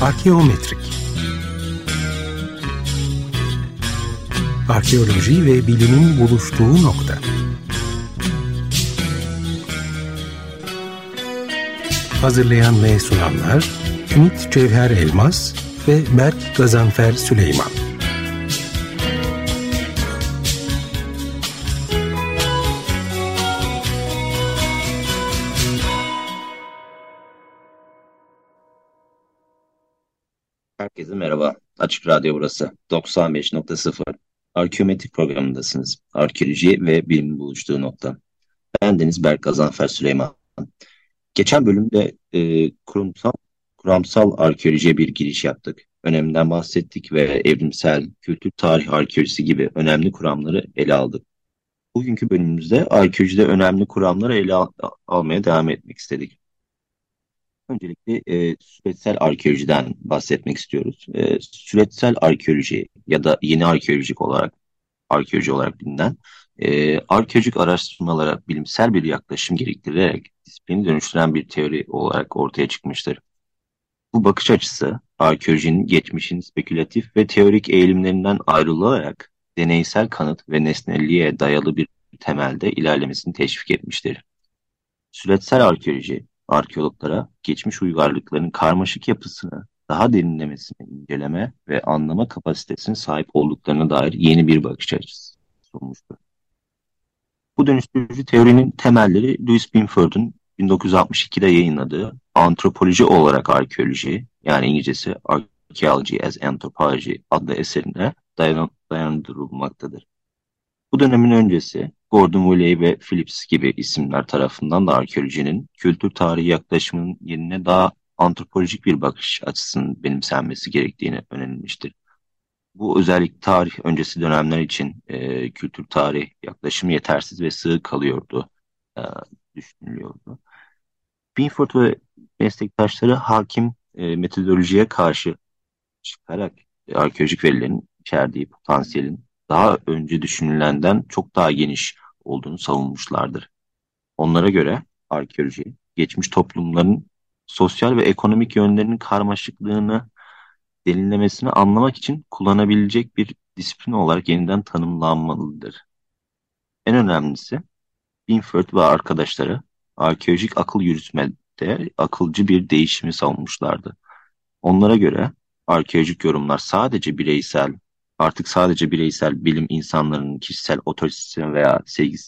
Arkeometrik Arkeoloji ve bilimin buluştuğu nokta. Hazırlayan ve sunanlar Ümit Cevher Elmas ve Berk Gazanfer Süleyman. Açık Radyo burası. 95.0. Arkeometrik programındasınız. Arkeoloji ve bilimin buluştuğu nokta. Ben Deniz Berk Gazanfer Süleyman. Geçen bölümde e, kurumsal, kuramsal arkeolojiye bir giriş yaptık. Öneminden bahsettik ve evrimsel, kültür tarih arkeolojisi gibi önemli kuramları ele aldık. Bugünkü bölümümüzde arkeolojide önemli kuramları ele al almaya devam etmek istedik. Öncelikle e, süreçsel arkeolojiden bahsetmek istiyoruz. E, süreçsel arkeoloji ya da yeni arkeolojik olarak arkeoloji olarak bilinen e, arkeolojik araştırmalara bilimsel bir yaklaşım gerektirerek disiplini dönüştüren bir teori olarak ortaya çıkmıştır. Bu bakış açısı arkeolojinin geçmişin spekülatif ve teorik eğilimlerinden ayrılarak deneysel kanıt ve nesnelliğe dayalı bir temelde ilerlemesini teşvik etmiştir. Süreçsel arkeoloji arkeologlara geçmiş uygarlıkların karmaşık yapısını daha derinlemesine inceleme ve anlama kapasitesine sahip olduklarına dair yeni bir bakış açısı sunmuştur. Bu dönüştürücü teorinin temelleri Louis Binford'un 1962'de yayınladığı Antropoloji olarak Arkeoloji yani İngilizcesi Archaeology as Anthropology adlı eserine dayan dayandırılmaktadır. Bu dönemin öncesi Gordon Woolley ve Phillips gibi isimler tarafından da arkeolojinin kültür tarihi yaklaşımının yerine daha antropolojik bir bakış açısının benimsenmesi gerektiğini önerilmiştir. Bu özellik tarih öncesi dönemler için e, kültür tarih yaklaşımı yetersiz ve sığ kalıyordu, e, düşünülüyordu. Binford ve meslektaşları hakim e, metodolojiye karşı çıkarak e, arkeolojik verilerin içerdiği potansiyelin daha önce düşünülenden çok daha geniş olduğunu savunmuşlardır. Onlara göre arkeoloji, geçmiş toplumların sosyal ve ekonomik yönlerinin karmaşıklığını derinlemesine anlamak için kullanabilecek bir disiplin olarak yeniden tanımlanmalıdır. En önemlisi Binford ve arkadaşları arkeolojik akıl yürütmede akılcı bir değişimi savunmuşlardı. Onlara göre arkeolojik yorumlar sadece bireysel artık sadece bireysel bilim insanlarının kişisel otoritesine veya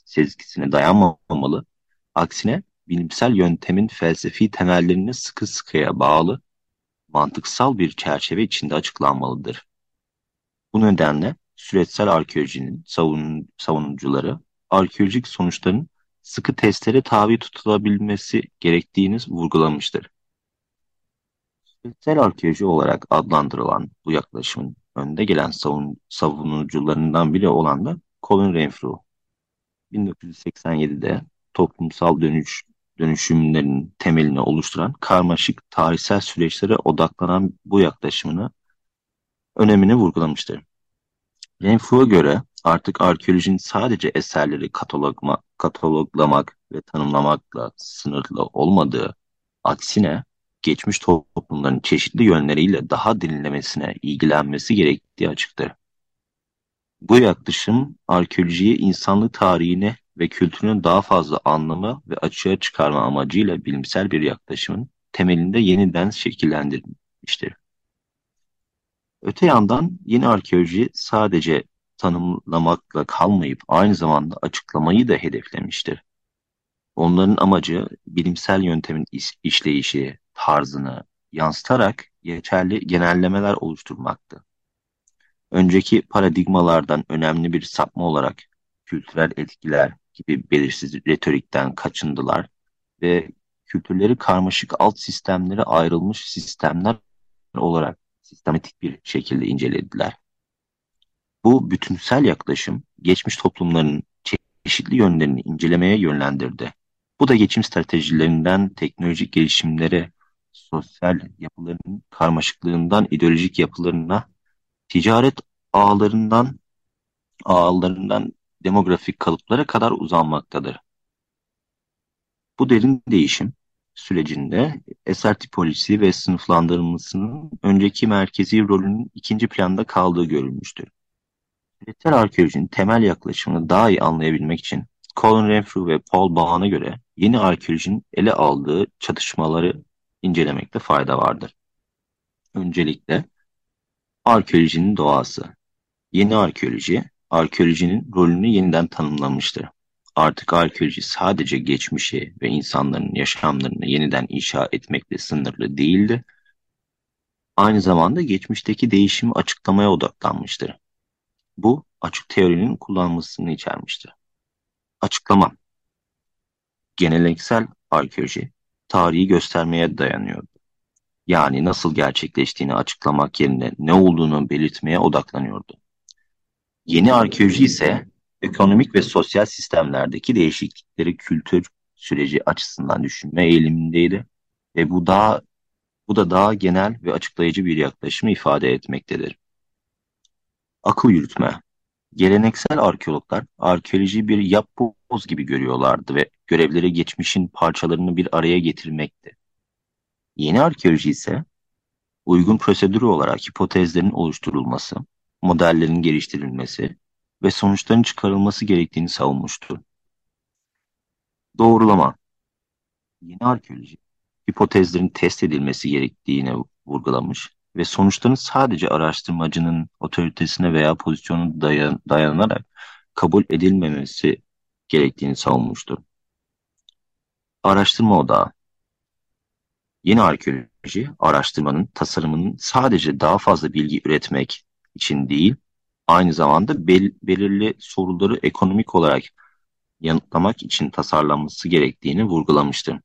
sezgisine dayanmamalı. Aksine bilimsel yöntemin felsefi temellerine sıkı sıkıya bağlı, mantıksal bir çerçeve içinde açıklanmalıdır. Bu nedenle süreçsel arkeolojinin savun, savunucuları arkeolojik sonuçların sıkı testlere tabi tutulabilmesi gerektiğini vurgulamıştır. Süreçsel arkeoloji olarak adlandırılan bu yaklaşımın önde gelen savun, savunucularından biri olan da Colin Renfrew. 1987'de toplumsal dönüş dönüşümlerin temelini oluşturan karmaşık tarihsel süreçlere odaklanan bu yaklaşımını önemini vurgulamıştır. Renfrew'a göre artık arkeolojinin sadece eserleri katalogma, kataloglamak ve tanımlamakla sınırlı olmadığı, aksine geçmiş toplumların çeşitli yönleriyle daha derinlemesine ilgilenmesi gerektiği açıktır. Bu yaklaşım arkeolojiyi insanlık tarihine ve kültürünü daha fazla anlama ve açığa çıkarma amacıyla bilimsel bir yaklaşımın temelinde yeniden şekillendirilmiştir. Öte yandan yeni arkeoloji sadece tanımlamakla kalmayıp aynı zamanda açıklamayı da hedeflemiştir. Onların amacı bilimsel yöntemin işleyişi, tarzını yansıtarak geçerli genellemeler oluşturmaktı. Önceki paradigmalardan önemli bir sapma olarak kültürel etkiler gibi belirsiz retorikten kaçındılar ve kültürleri karmaşık alt sistemlere ayrılmış sistemler olarak sistematik bir şekilde incelediler. Bu bütünsel yaklaşım geçmiş toplumların çeşitli yönlerini incelemeye yönlendirdi. Bu da geçim stratejilerinden teknolojik gelişimlere sosyal yapıların karmaşıklığından ideolojik yapılarına, ticaret ağlarından ağlarından demografik kalıplara kadar uzanmaktadır. Bu derin değişim sürecinde eser tipolojisi ve sınıflandırılmasının önceki merkezi rolünün ikinci planda kaldığı görülmüştür. Süreçsel arkeolojinin temel yaklaşımını daha iyi anlayabilmek için Colin Renfrew ve Paul Bahn'a göre yeni arkeolojinin ele aldığı çatışmaları incelemekte fayda vardır. Öncelikle arkeolojinin doğası. Yeni arkeoloji, arkeolojinin rolünü yeniden tanımlamıştır. Artık arkeoloji sadece geçmişi ve insanların yaşamlarını yeniden inşa etmekle sınırlı değildi. Aynı zamanda geçmişteki değişimi açıklamaya odaklanmıştır. Bu açık teorinin kullanılmasını içermiştir. Açıklama Geleneksel arkeoloji tarihi göstermeye dayanıyordu. Yani nasıl gerçekleştiğini açıklamak yerine ne olduğunu belirtmeye odaklanıyordu. Yeni arkeoloji ise ekonomik ve sosyal sistemlerdeki değişiklikleri kültür süreci açısından düşünme eğilimindeydi ve bu daha bu da daha genel ve açıklayıcı bir yaklaşımı ifade etmektedir. Akıl yürütme. Geleneksel arkeologlar arkeolojiyi bir yapboz gibi görüyorlardı ve görevleri geçmişin parçalarını bir araya getirmekti. Yeni arkeoloji ise uygun prosedürü olarak hipotezlerin oluşturulması, modellerin geliştirilmesi ve sonuçların çıkarılması gerektiğini savunmuştu. Doğrulama Yeni arkeoloji, hipotezlerin test edilmesi gerektiğini vurgulamış ve sonuçların sadece araştırmacının otoritesine veya pozisyonu dayan dayanarak kabul edilmemesi gerektiğini savunmuştur. Araştırma odağı Yeni arkeoloji, araştırmanın tasarımının sadece daha fazla bilgi üretmek için değil, aynı zamanda bel belirli soruları ekonomik olarak yanıtlamak için tasarlanması gerektiğini vurgulamıştı.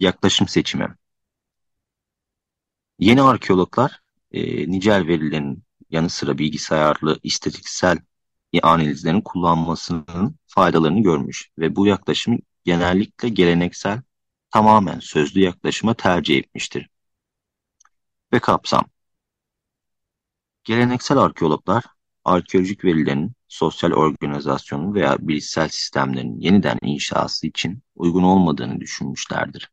Yaklaşım seçimi Yeni arkeologlar e, nicel verilerin yanı sıra bilgisayarlı istatistiksel analizlerin kullanmasının faydalarını görmüş ve bu yaklaşım genellikle geleneksel tamamen sözlü yaklaşıma tercih etmiştir. Ve kapsam Geleneksel arkeologlar, arkeolojik verilerin sosyal organizasyonu veya bilişsel sistemlerin yeniden inşası için uygun olmadığını düşünmüşlerdir.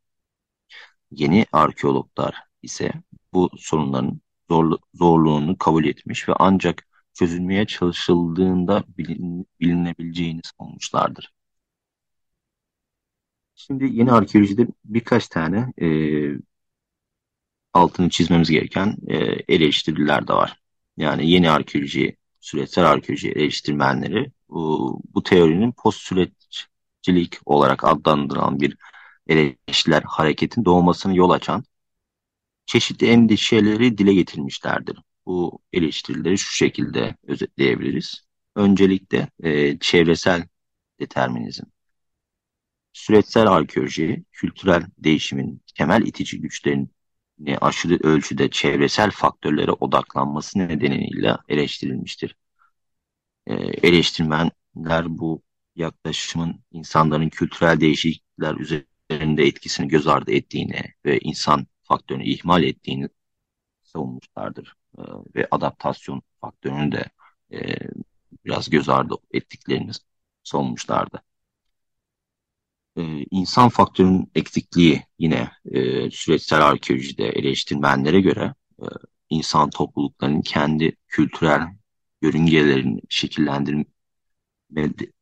Yeni arkeologlar ise bu sorunların zorlu, zorluğunu kabul etmiş ve ancak çözülmeye çalışıldığında bilin, bilinebileceğini savunmuşlardır. Şimdi yeni arkeolojide birkaç tane e, altını çizmemiz gereken e, eleştiriler de var. Yani yeni arkeoloji, süreçsel arkeoloji eleştirmenleri bu, bu teorinin post süreçcilik olarak adlandırılan bir eleştiriler hareketin doğmasını yol açan çeşitli endişeleri dile getirmişlerdir. Bu eleştirileri şu şekilde özetleyebiliriz. Öncelikle e, çevresel determinizm. Süreçsel arkeoloji, kültürel değişimin temel itici güçlerini aşırı ölçüde çevresel faktörlere odaklanması nedeniyle eleştirilmiştir. E, eleştirmenler bu yaklaşımın insanların kültürel değişiklikler üzerinde etkisini göz ardı ettiğini ve insan faktörünü ihmal ettiğini savunmuşlardır. E, ve adaptasyon faktörünü de e, biraz göz ardı ettiklerini savunmuşlardı. E, insan faktörünün eksikliği yine e, süreçsel arkeolojide eleştirmenlere göre e, insan topluluklarının kendi kültürel yörüngelerini şekillendirme,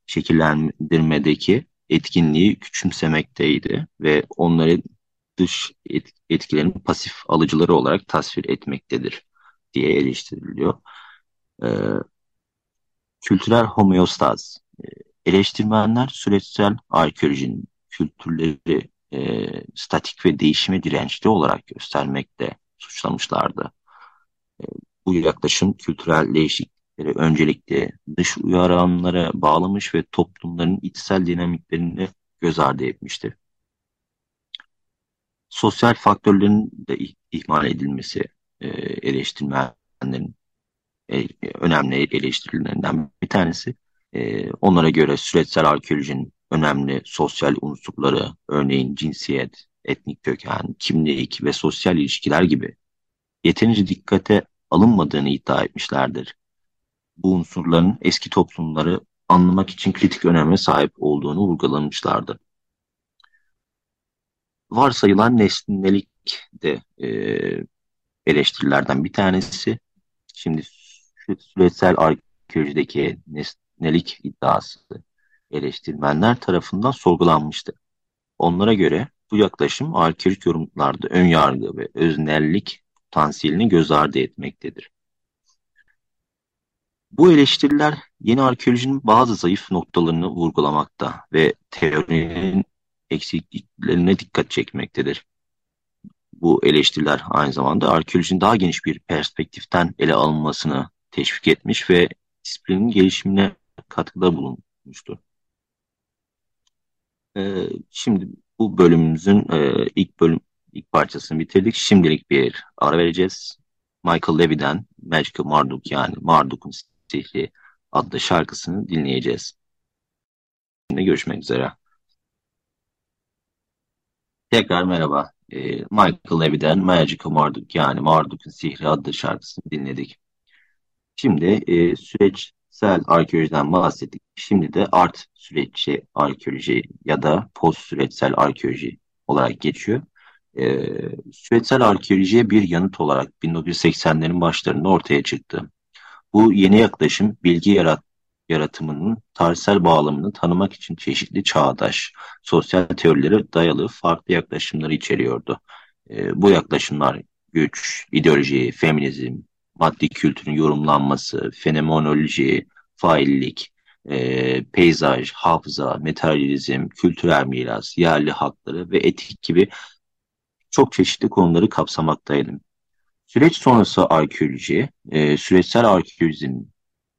şekillendirmedeki etkinliği küçümsemekteydi ve onları dış etkilerin pasif alıcıları olarak tasvir etmektedir diye eleştiriliyor. E, kültürel homeostaz. Eleştirmenler süreçsel arkeolojinin kültürleri e, statik ve değişime dirençli olarak göstermekte suçlamışlardı. E, bu yaklaşım kültürel değişiklikleri öncelikle dış uyaranlara bağlamış ve toplumların içsel dinamiklerini göz ardı etmiştir sosyal faktörlerin de ihmal edilmesi e, eleştirmenlerin e, önemli eleştirilerinden bir tanesi. E, onlara göre süreçsel arkeolojinin önemli sosyal unsurları, örneğin cinsiyet, etnik köken, kimlik ve sosyal ilişkiler gibi yeterince dikkate alınmadığını iddia etmişlerdir. Bu unsurların eski toplumları anlamak için kritik öneme sahip olduğunu vurgulamışlardı. varsayılan nesnelik de e, eleştirilerden bir tanesi. Şimdi süreçsel arkeolojideki nesnelik iddiası eleştirmenler tarafından sorgulanmıştı. Onlara göre bu yaklaşım arkeolojik yorumlarda ön yargı ve öznellik potansiyelini göz ardı etmektedir. Bu eleştiriler yeni arkeolojinin bazı zayıf noktalarını vurgulamakta ve teorinin eksikliklerine dikkat çekmektedir. Bu eleştiriler aynı zamanda arkeolojinin daha geniş bir perspektiften ele alınmasını teşvik etmiş ve disiplinin gelişimine katkıda bulunmuştur. Ee, şimdi bu bölümümüzün e, ilk bölüm ilk parçasını bitirdik. Şimdilik bir ara vereceğiz. Michael Levy'den Magical Marduk yani Marduk'un Sihri adlı şarkısını dinleyeceğiz. Şimdi görüşmek üzere. Tekrar merhaba. E, Michael Levy'den Magical Marduk yani Marduk'un Sihri adlı şarkısını dinledik. Şimdi e, süreçsel arkeolojiden bahsettik. Şimdi de art süreççi arkeoloji ya da post süreçsel arkeoloji olarak geçiyor. E, süreçsel arkeolojiye bir yanıt olarak 1980'lerin başlarında ortaya çıktı. Bu yeni yaklaşım bilgi yarat yaratımının tarihsel bağlamını tanımak için çeşitli çağdaş, sosyal teorilere dayalı farklı yaklaşımları içeriyordu. E, bu yaklaşımlar güç, ideoloji, feminizm, maddi kültürün yorumlanması, fenomenoloji, faillik, e, peyzaj, hafıza, materyalizm, kültürel miras, yerli hakları ve etik gibi çok çeşitli konuları kapsamaktaydı. Süreç sonrası arkeoloji, e, süreçsel arkeolojinin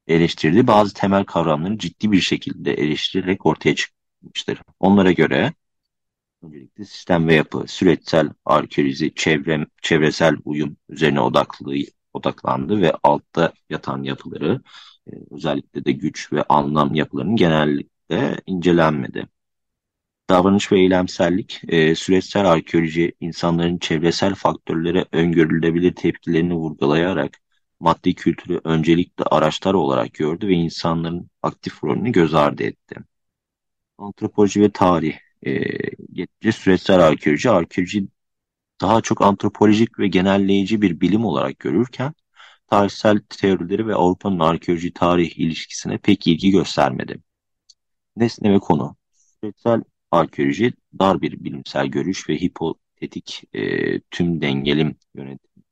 eleştirdiği bazı temel kavramları ciddi bir şekilde eleştirerek ortaya çıkmıştır. Onlara göre öncelikle sistem ve yapı, süreçsel arkeoloji, çevre, çevresel uyum üzerine odaklı, odaklandı ve altta yatan yapıları, e, özellikle de güç ve anlam yapılarının genellikle incelenmedi. Davranış ve eylemsellik, e, süreçsel arkeoloji insanların çevresel faktörlere öngörülebilir tepkilerini vurgulayarak maddi kültürü öncelikle araçlar olarak gördü ve insanların aktif rolünü göz ardı etti. Antropoloji ve tarih, e, geçici süreçsel arkeoloji, arkeoloji daha çok antropolojik ve genelleyici bir bilim olarak görürken, tarihsel teorileri ve Avrupa'nın arkeoloji tarih ilişkisine pek ilgi göstermedi. Nesne ve konu, süreçsel arkeoloji dar bir bilimsel görüş ve hipotetik e, tüm dengelim yönetim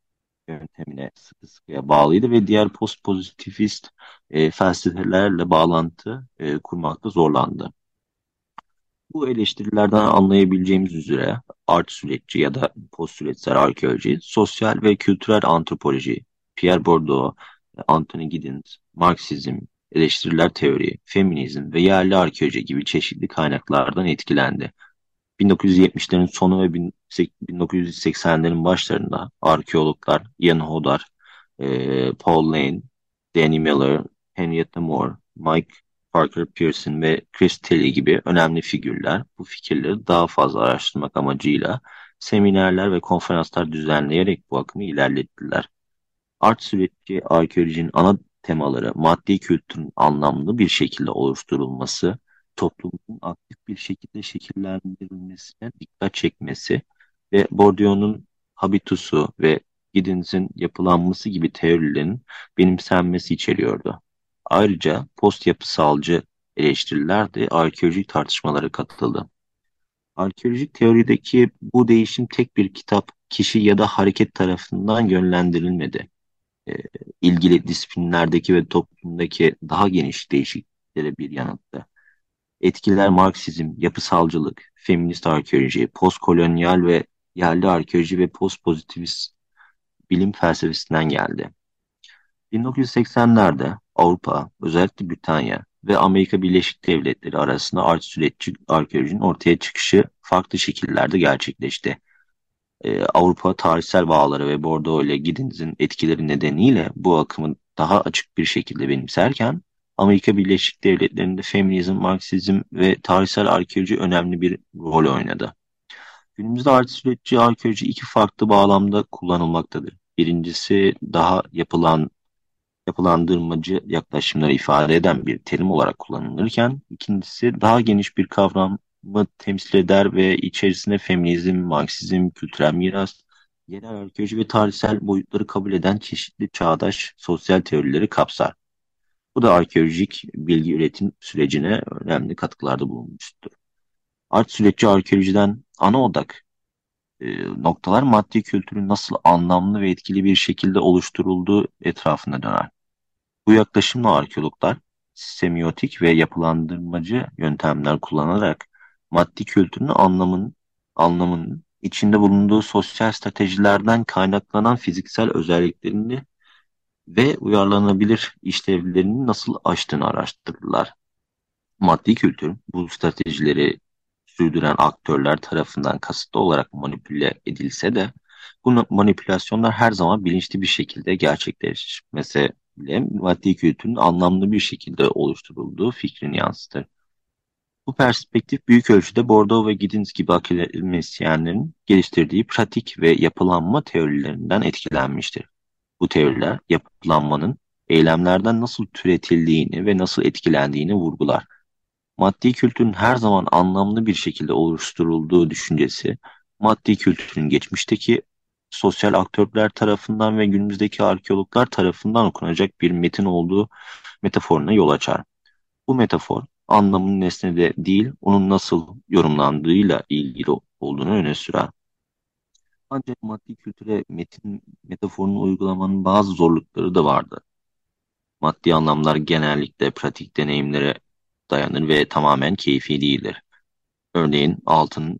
yöntemine sıkı sıkıya bağlıydı ve diğer post pozitivist e, felsefelerle bağlantı e, kurmakta zorlandı. Bu eleştirilerden anlayabileceğimiz üzere art süreççi ya da post süreçsel arkeoloji, sosyal ve kültürel antropoloji, Pierre Bourdieu, Anthony Giddens, Marksizm, eleştiriler teori, feminizm ve yerli arkeoloji gibi çeşitli kaynaklardan etkilendi. 1970'lerin sonu ve 1980'lerin başlarında arkeologlar Ian Hodder, e, Paul Lane, Danny Miller, Henrietta Moore, Mike Parker Pearson ve Chris Tilly gibi önemli figürler bu fikirleri daha fazla araştırmak amacıyla seminerler ve konferanslar düzenleyerek bu akımı ilerlettiler. Art süreci arkeolojinin ana temaları maddi kültürün anlamlı bir şekilde oluşturulması, toplumun aktif bir şekilde şekillendirilmesine dikkat çekmesi ve Bourdieu'nun habitusu ve Giddens'in yapılanması gibi teorilerin benimsenmesi içeriyordu. Ayrıca post yapısalcı eleştiriler de arkeolojik tartışmalara katıldı. Arkeolojik teorideki bu değişim tek bir kitap, kişi ya da hareket tarafından yönlendirilmedi. E, ilgili disiplinlerdeki ve toplumdaki daha geniş değişikliklere bir yanıttı. Etkiler Marksizm, yapısalcılık, feminist arkeoloji, postkolonyal ve yerli arkeoloji ve postpozitivist bilim felsefesinden geldi. 1980'lerde Avrupa, özellikle Britanya ve Amerika Birleşik Devletleri arasında art süreççi arkeolojinin ortaya çıkışı farklı şekillerde gerçekleşti. Ee, Avrupa tarihsel bağları ve Bordeaux ile Giddens'in etkileri nedeniyle bu akımı daha açık bir şekilde benimserken Amerika Birleşik Devletleri'nde feminizm, Marksizm ve tarihsel arkeoloji önemli bir rol oynadı. Günümüzde artı süreççi arkeoloji iki farklı bağlamda kullanılmaktadır. Birincisi daha yapılan yapılandırmacı yaklaşımları ifade eden bir terim olarak kullanılırken ikincisi daha geniş bir kavram temsil eder ve içerisinde feminizm, Marksizm, kültürel miras, yerel arkeoloji ve tarihsel boyutları kabul eden çeşitli çağdaş sosyal teorileri kapsar. Bu da arkeolojik bilgi üretim sürecine önemli katkılarda bulunmuştur. Art süreci arkeolojiden ana odak e, noktalar maddi kültürün nasıl anlamlı ve etkili bir şekilde oluşturulduğu etrafına döner. Bu yaklaşımla arkeologlar semiotik ve yapılandırmacı yöntemler kullanarak maddi kültürün anlamın, anlamının içinde bulunduğu sosyal stratejilerden kaynaklanan fiziksel özelliklerini ve uyarlanabilir işlevlerini nasıl aştığını araştırırlar. Maddi kültür bu stratejileri sürdüren aktörler tarafından kasıtlı olarak manipüle edilse de bu manipülasyonlar her zaman bilinçli bir şekilde gerçekleşmese bile maddi kültürün anlamlı bir şekilde oluşturulduğu fikrini yansıtır. Bu perspektif büyük ölçüde Bordeaux ve Giddens gibi akademisyenlerin geliştirdiği pratik ve yapılanma teorilerinden etkilenmiştir. Bu teoriler yapılanmanın eylemlerden nasıl türetildiğini ve nasıl etkilendiğini vurgular. Maddi kültürün her zaman anlamlı bir şekilde oluşturulduğu düşüncesi, maddi kültürün geçmişteki sosyal aktörler tarafından ve günümüzdeki arkeologlar tarafından okunacak bir metin olduğu metaforuna yol açar. Bu metafor anlamın nesnede değil, onun nasıl yorumlandığıyla ilgili olduğunu öne sürer. Ancak maddi kültüre metin metaforunu uygulamanın bazı zorlukları da vardı. Maddi anlamlar genellikle pratik deneyimlere dayanır ve tamamen keyfi değildir. Örneğin altın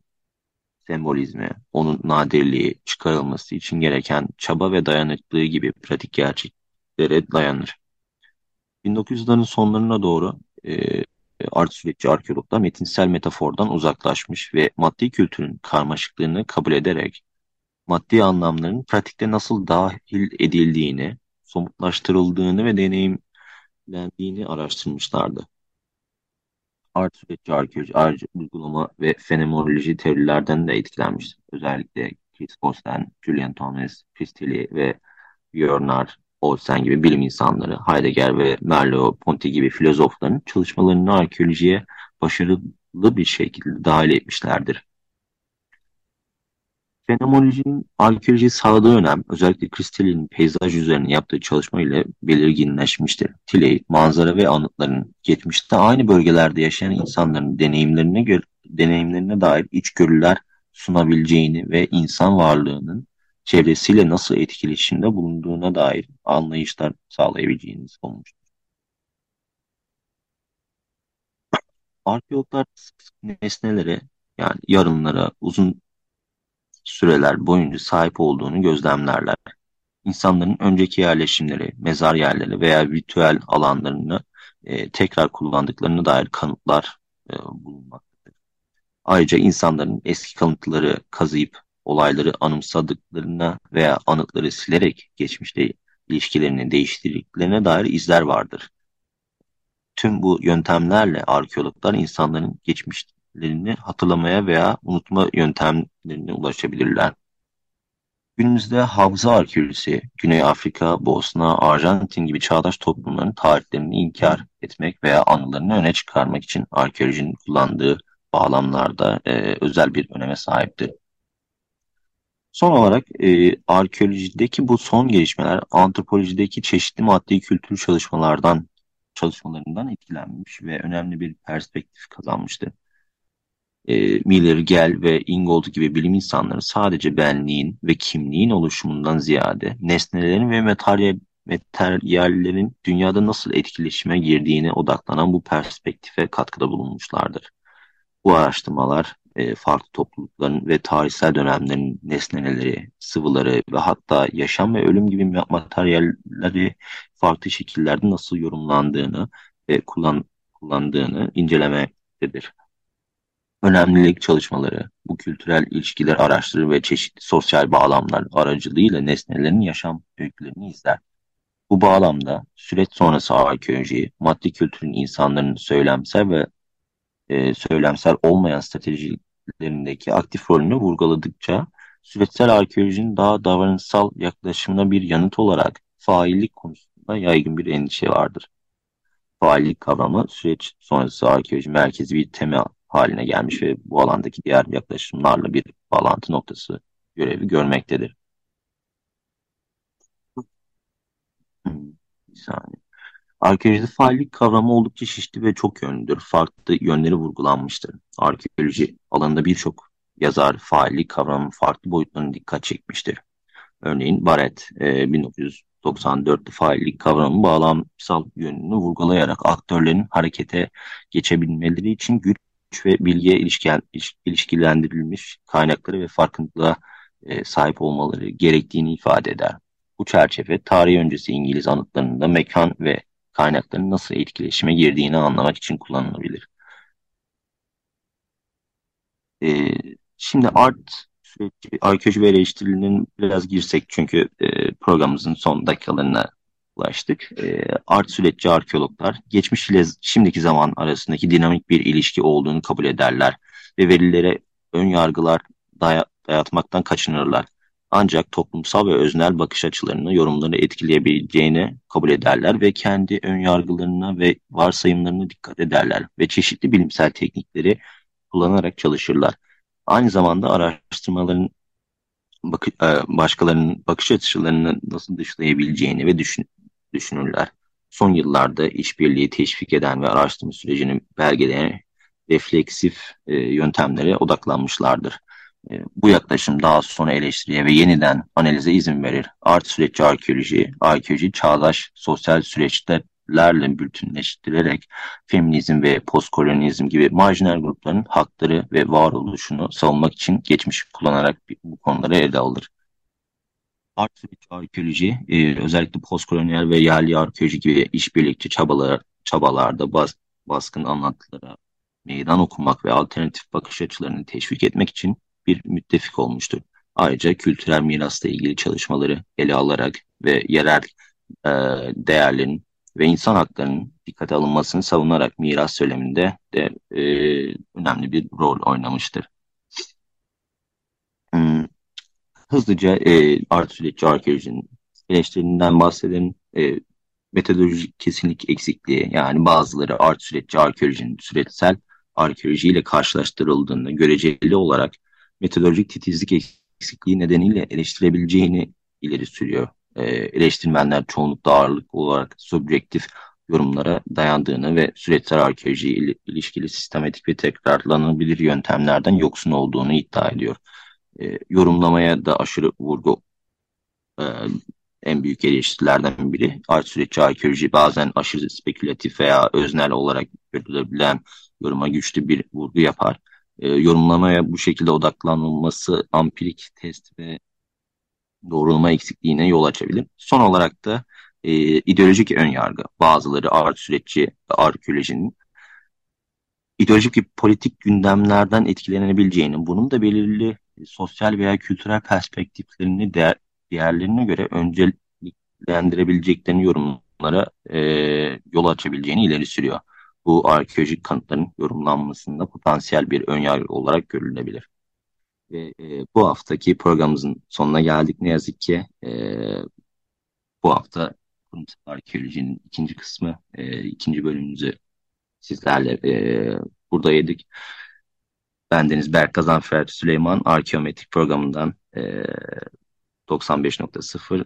sembolizmi, onun nadirliği, çıkarılması için gereken çaba ve dayanıklılığı gibi pratik gerçeklere dayanır. 1900'ların sonlarına doğru e, art sürekçi arkeologlar metinsel metafordan uzaklaşmış ve maddi kültürün karmaşıklığını kabul ederek maddi anlamların pratikte nasıl dahil edildiğini, somutlaştırıldığını ve deneyimlendiğini araştırmışlardı. Art sürekçi arkeoloji, uygulama ve fenomenoloji teorilerden de etkilenmiştir. Özellikle Chris Gosten, Julian Thomas, Priestley ve Björnar Olsen gibi bilim insanları, Heidegger ve Merleau-Ponty gibi filozofların çalışmalarını arkeolojiye başarılı bir şekilde dahil etmişlerdir. Fenomenolojinin arkeoloji sağladığı önem özellikle Kristal'in peyzaj üzerine yaptığı çalışma ile belirginleşmiştir. Tiley, manzara ve anıtların geçmişte aynı bölgelerde yaşayan insanların deneyimlerine göre deneyimlerine dair içgörüler sunabileceğini ve insan varlığının çevresiyle nasıl etkileşimde bulunduğuna dair anlayışlar sağlayabileceğini olmuştur. Arkeologlar nesnelere yani yarınlara uzun süreler boyunca sahip olduğunu gözlemlerler. İnsanların önceki yerleşimleri, mezar yerleri veya ritüel alanlarını e, tekrar kullandıklarına dair kanıtlar e, bulunmaktadır. Ayrıca insanların eski kanıtları kazıyıp olayları anımsadıklarına veya anıtları silerek geçmişte ilişkilerini değiştirdiklerine dair izler vardır. Tüm bu yöntemlerle arkeologlar insanların geçmişlerini hatırlamaya veya unutma yöntemlerine ulaşabilirler. Günümüzde hafıza arkeolojisi, Güney Afrika, Bosna, Arjantin gibi çağdaş toplumların tarihlerini inkar etmek veya anılarını öne çıkarmak için arkeolojinin kullandığı bağlamlarda e, özel bir öneme sahiptir. Son olarak e, arkeolojideki bu son gelişmeler antropolojideki çeşitli maddi kültür çalışmalardan çalışmalarından etkilenmiş ve önemli bir perspektif kazanmıştı. E, Miller, Gell ve Ingold gibi bilim insanları sadece benliğin ve kimliğin oluşumundan ziyade nesnelerin ve materyal, materyallerin dünyada nasıl etkileşime girdiğine odaklanan bu perspektife katkıda bulunmuşlardır. Bu araştırmalar e, farklı toplulukların ve tarihsel dönemlerin nesneleri, sıvıları ve hatta yaşam ve ölüm gibi materyalleri farklı şekillerde nasıl yorumlandığını ve kullan, kullandığını incelemektedir. Önemlilik çalışmaları bu kültürel ilişkiler araştırır ve çeşitli sosyal bağlamlar aracılığıyla nesnelerin yaşam öykülerini izler. Bu bağlamda süreç sonrası arkeoloji, maddi kültürün insanların söylemsel ve e, söylemsel olmayan stratejilerindeki aktif rolünü vurguladıkça süreçsel arkeolojinin daha davranışsal yaklaşımına bir yanıt olarak faillik konusunda yaygın bir endişe vardır. Faillik kavramı süreç sonrası arkeoloji merkezi bir tema haline gelmiş ve bu alandaki diğer yaklaşımlarla bir bağlantı noktası görevi görmektedir. Hmm, bir saniye. Arkeolojide faillik kavramı oldukça şişti ve çok yönlüdür. Farklı yönleri vurgulanmıştır. Arkeoloji alanında birçok yazar faillik kavramının farklı boyutlarına dikkat çekmiştir. Örneğin Barrett e, 1994'te faillik kavramının bağlamsal yönünü vurgulayarak aktörlerin harekete geçebilmeleri için güç ve bilgiye ilişken, ilişkilendirilmiş kaynakları ve farkındalığa e, sahip olmaları gerektiğini ifade eder. Bu çerçeve tarih öncesi İngiliz anıtlarında mekan ve kaynakların nasıl etkileşime girdiğini anlamak için kullanılabilir. E, şimdi art süreci, arkeoloji ve eleştirinin biraz girsek çünkü e, programımızın son dakikalarına ulaştık. E, art süreççi arkeologlar geçmiş ile şimdiki zaman arasındaki dinamik bir ilişki olduğunu kabul ederler ve verilere ön yargılar daya, dayatmaktan kaçınırlar. Ancak toplumsal ve öznel bakış açılarını, yorumları etkileyebileceğini kabul ederler ve kendi ön yargılarına ve varsayımlarına dikkat ederler ve çeşitli bilimsel teknikleri kullanarak çalışırlar. Aynı zamanda araştırmaların bak e, başkalarının bakış açılarını nasıl dışlayabileceğini ve düşün düşünürler. Son yıllarda işbirliği teşvik eden ve araştırma sürecini belgeleyen refleksif e, yöntemlere odaklanmışlardır. E, bu yaklaşım daha sonra eleştiriye ve yeniden analize izin verir. Art süreççi arkeoloji, arkeoloji çağdaş sosyal süreçlerle bütünleştirerek feminizm ve postkolonizm gibi marjinal grupların hakları ve varoluşunu savunmak için geçmiş kullanarak bu konuları ele alır. Art süreççi arkeoloji, e, özellikle postkolonyal ve yerli arkeoloji gibi işbirlikçi çabalar, çabalarda bas, baskın anlatılara meydan okumak ve alternatif bakış açılarını teşvik etmek için bir müttefik olmuştur. Ayrıca kültürel mirasla ilgili çalışmaları ele alarak ve yerel e, değerlerin ve insan haklarının dikkate alınmasını savunarak miras söyleminde de e, önemli bir rol oynamıştır. Hmm. Hızlıca e, art süreççi arkeolojinin eleştirilerinden bahsedelim. E, metodolojik kesinlik eksikliği yani bazıları art süreççi arkeolojinin süreçsel arkeolojiyle karşılaştırıldığında göreceli olarak metodolojik titizlik eksikliği nedeniyle eleştirebileceğini ileri sürüyor. E, eleştirmenler çoğunlukla ağırlık olarak subjektif yorumlara dayandığını ve süreçsel arkeoloji ile ilişkili sistematik ve tekrarlanabilir yöntemlerden yoksun olduğunu iddia ediyor. E, yorumlamaya da aşırı vurgu e, en büyük eleştirilerden biri. Art süreççi arkeoloji bazen aşırı spekülatif veya öznel olarak görülebilen yoruma güçlü bir vurgu yapar e, yorumlamaya bu şekilde odaklanılması ampirik test ve doğrulama eksikliğine yol açabilir. Son olarak da e, ideolojik önyargı. Bazıları art süreççi arkeolojinin ideolojik bir politik gündemlerden etkilenebileceğini, bunun da belirli sosyal veya kültürel perspektiflerini değer, diğerlerine göre önceliklendirebileceklerini yorumlara e, yol açabileceğini ileri sürüyor bu arkeolojik kanıtların yorumlanmasında potansiyel bir önyargı olarak görülebilir. Ve e, bu haftaki programımızın sonuna geldik. Ne yazık ki e, bu hafta arkeolojinin ikinci kısmı, e, ikinci bölümümüzü sizlerle e, burada yedik. Bendeniz Berk Kazanfer Süleyman Arkeometrik programından e, 95.0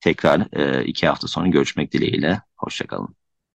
tekrar e, iki hafta sonra görüşmek dileğiyle. Hoşçakalın.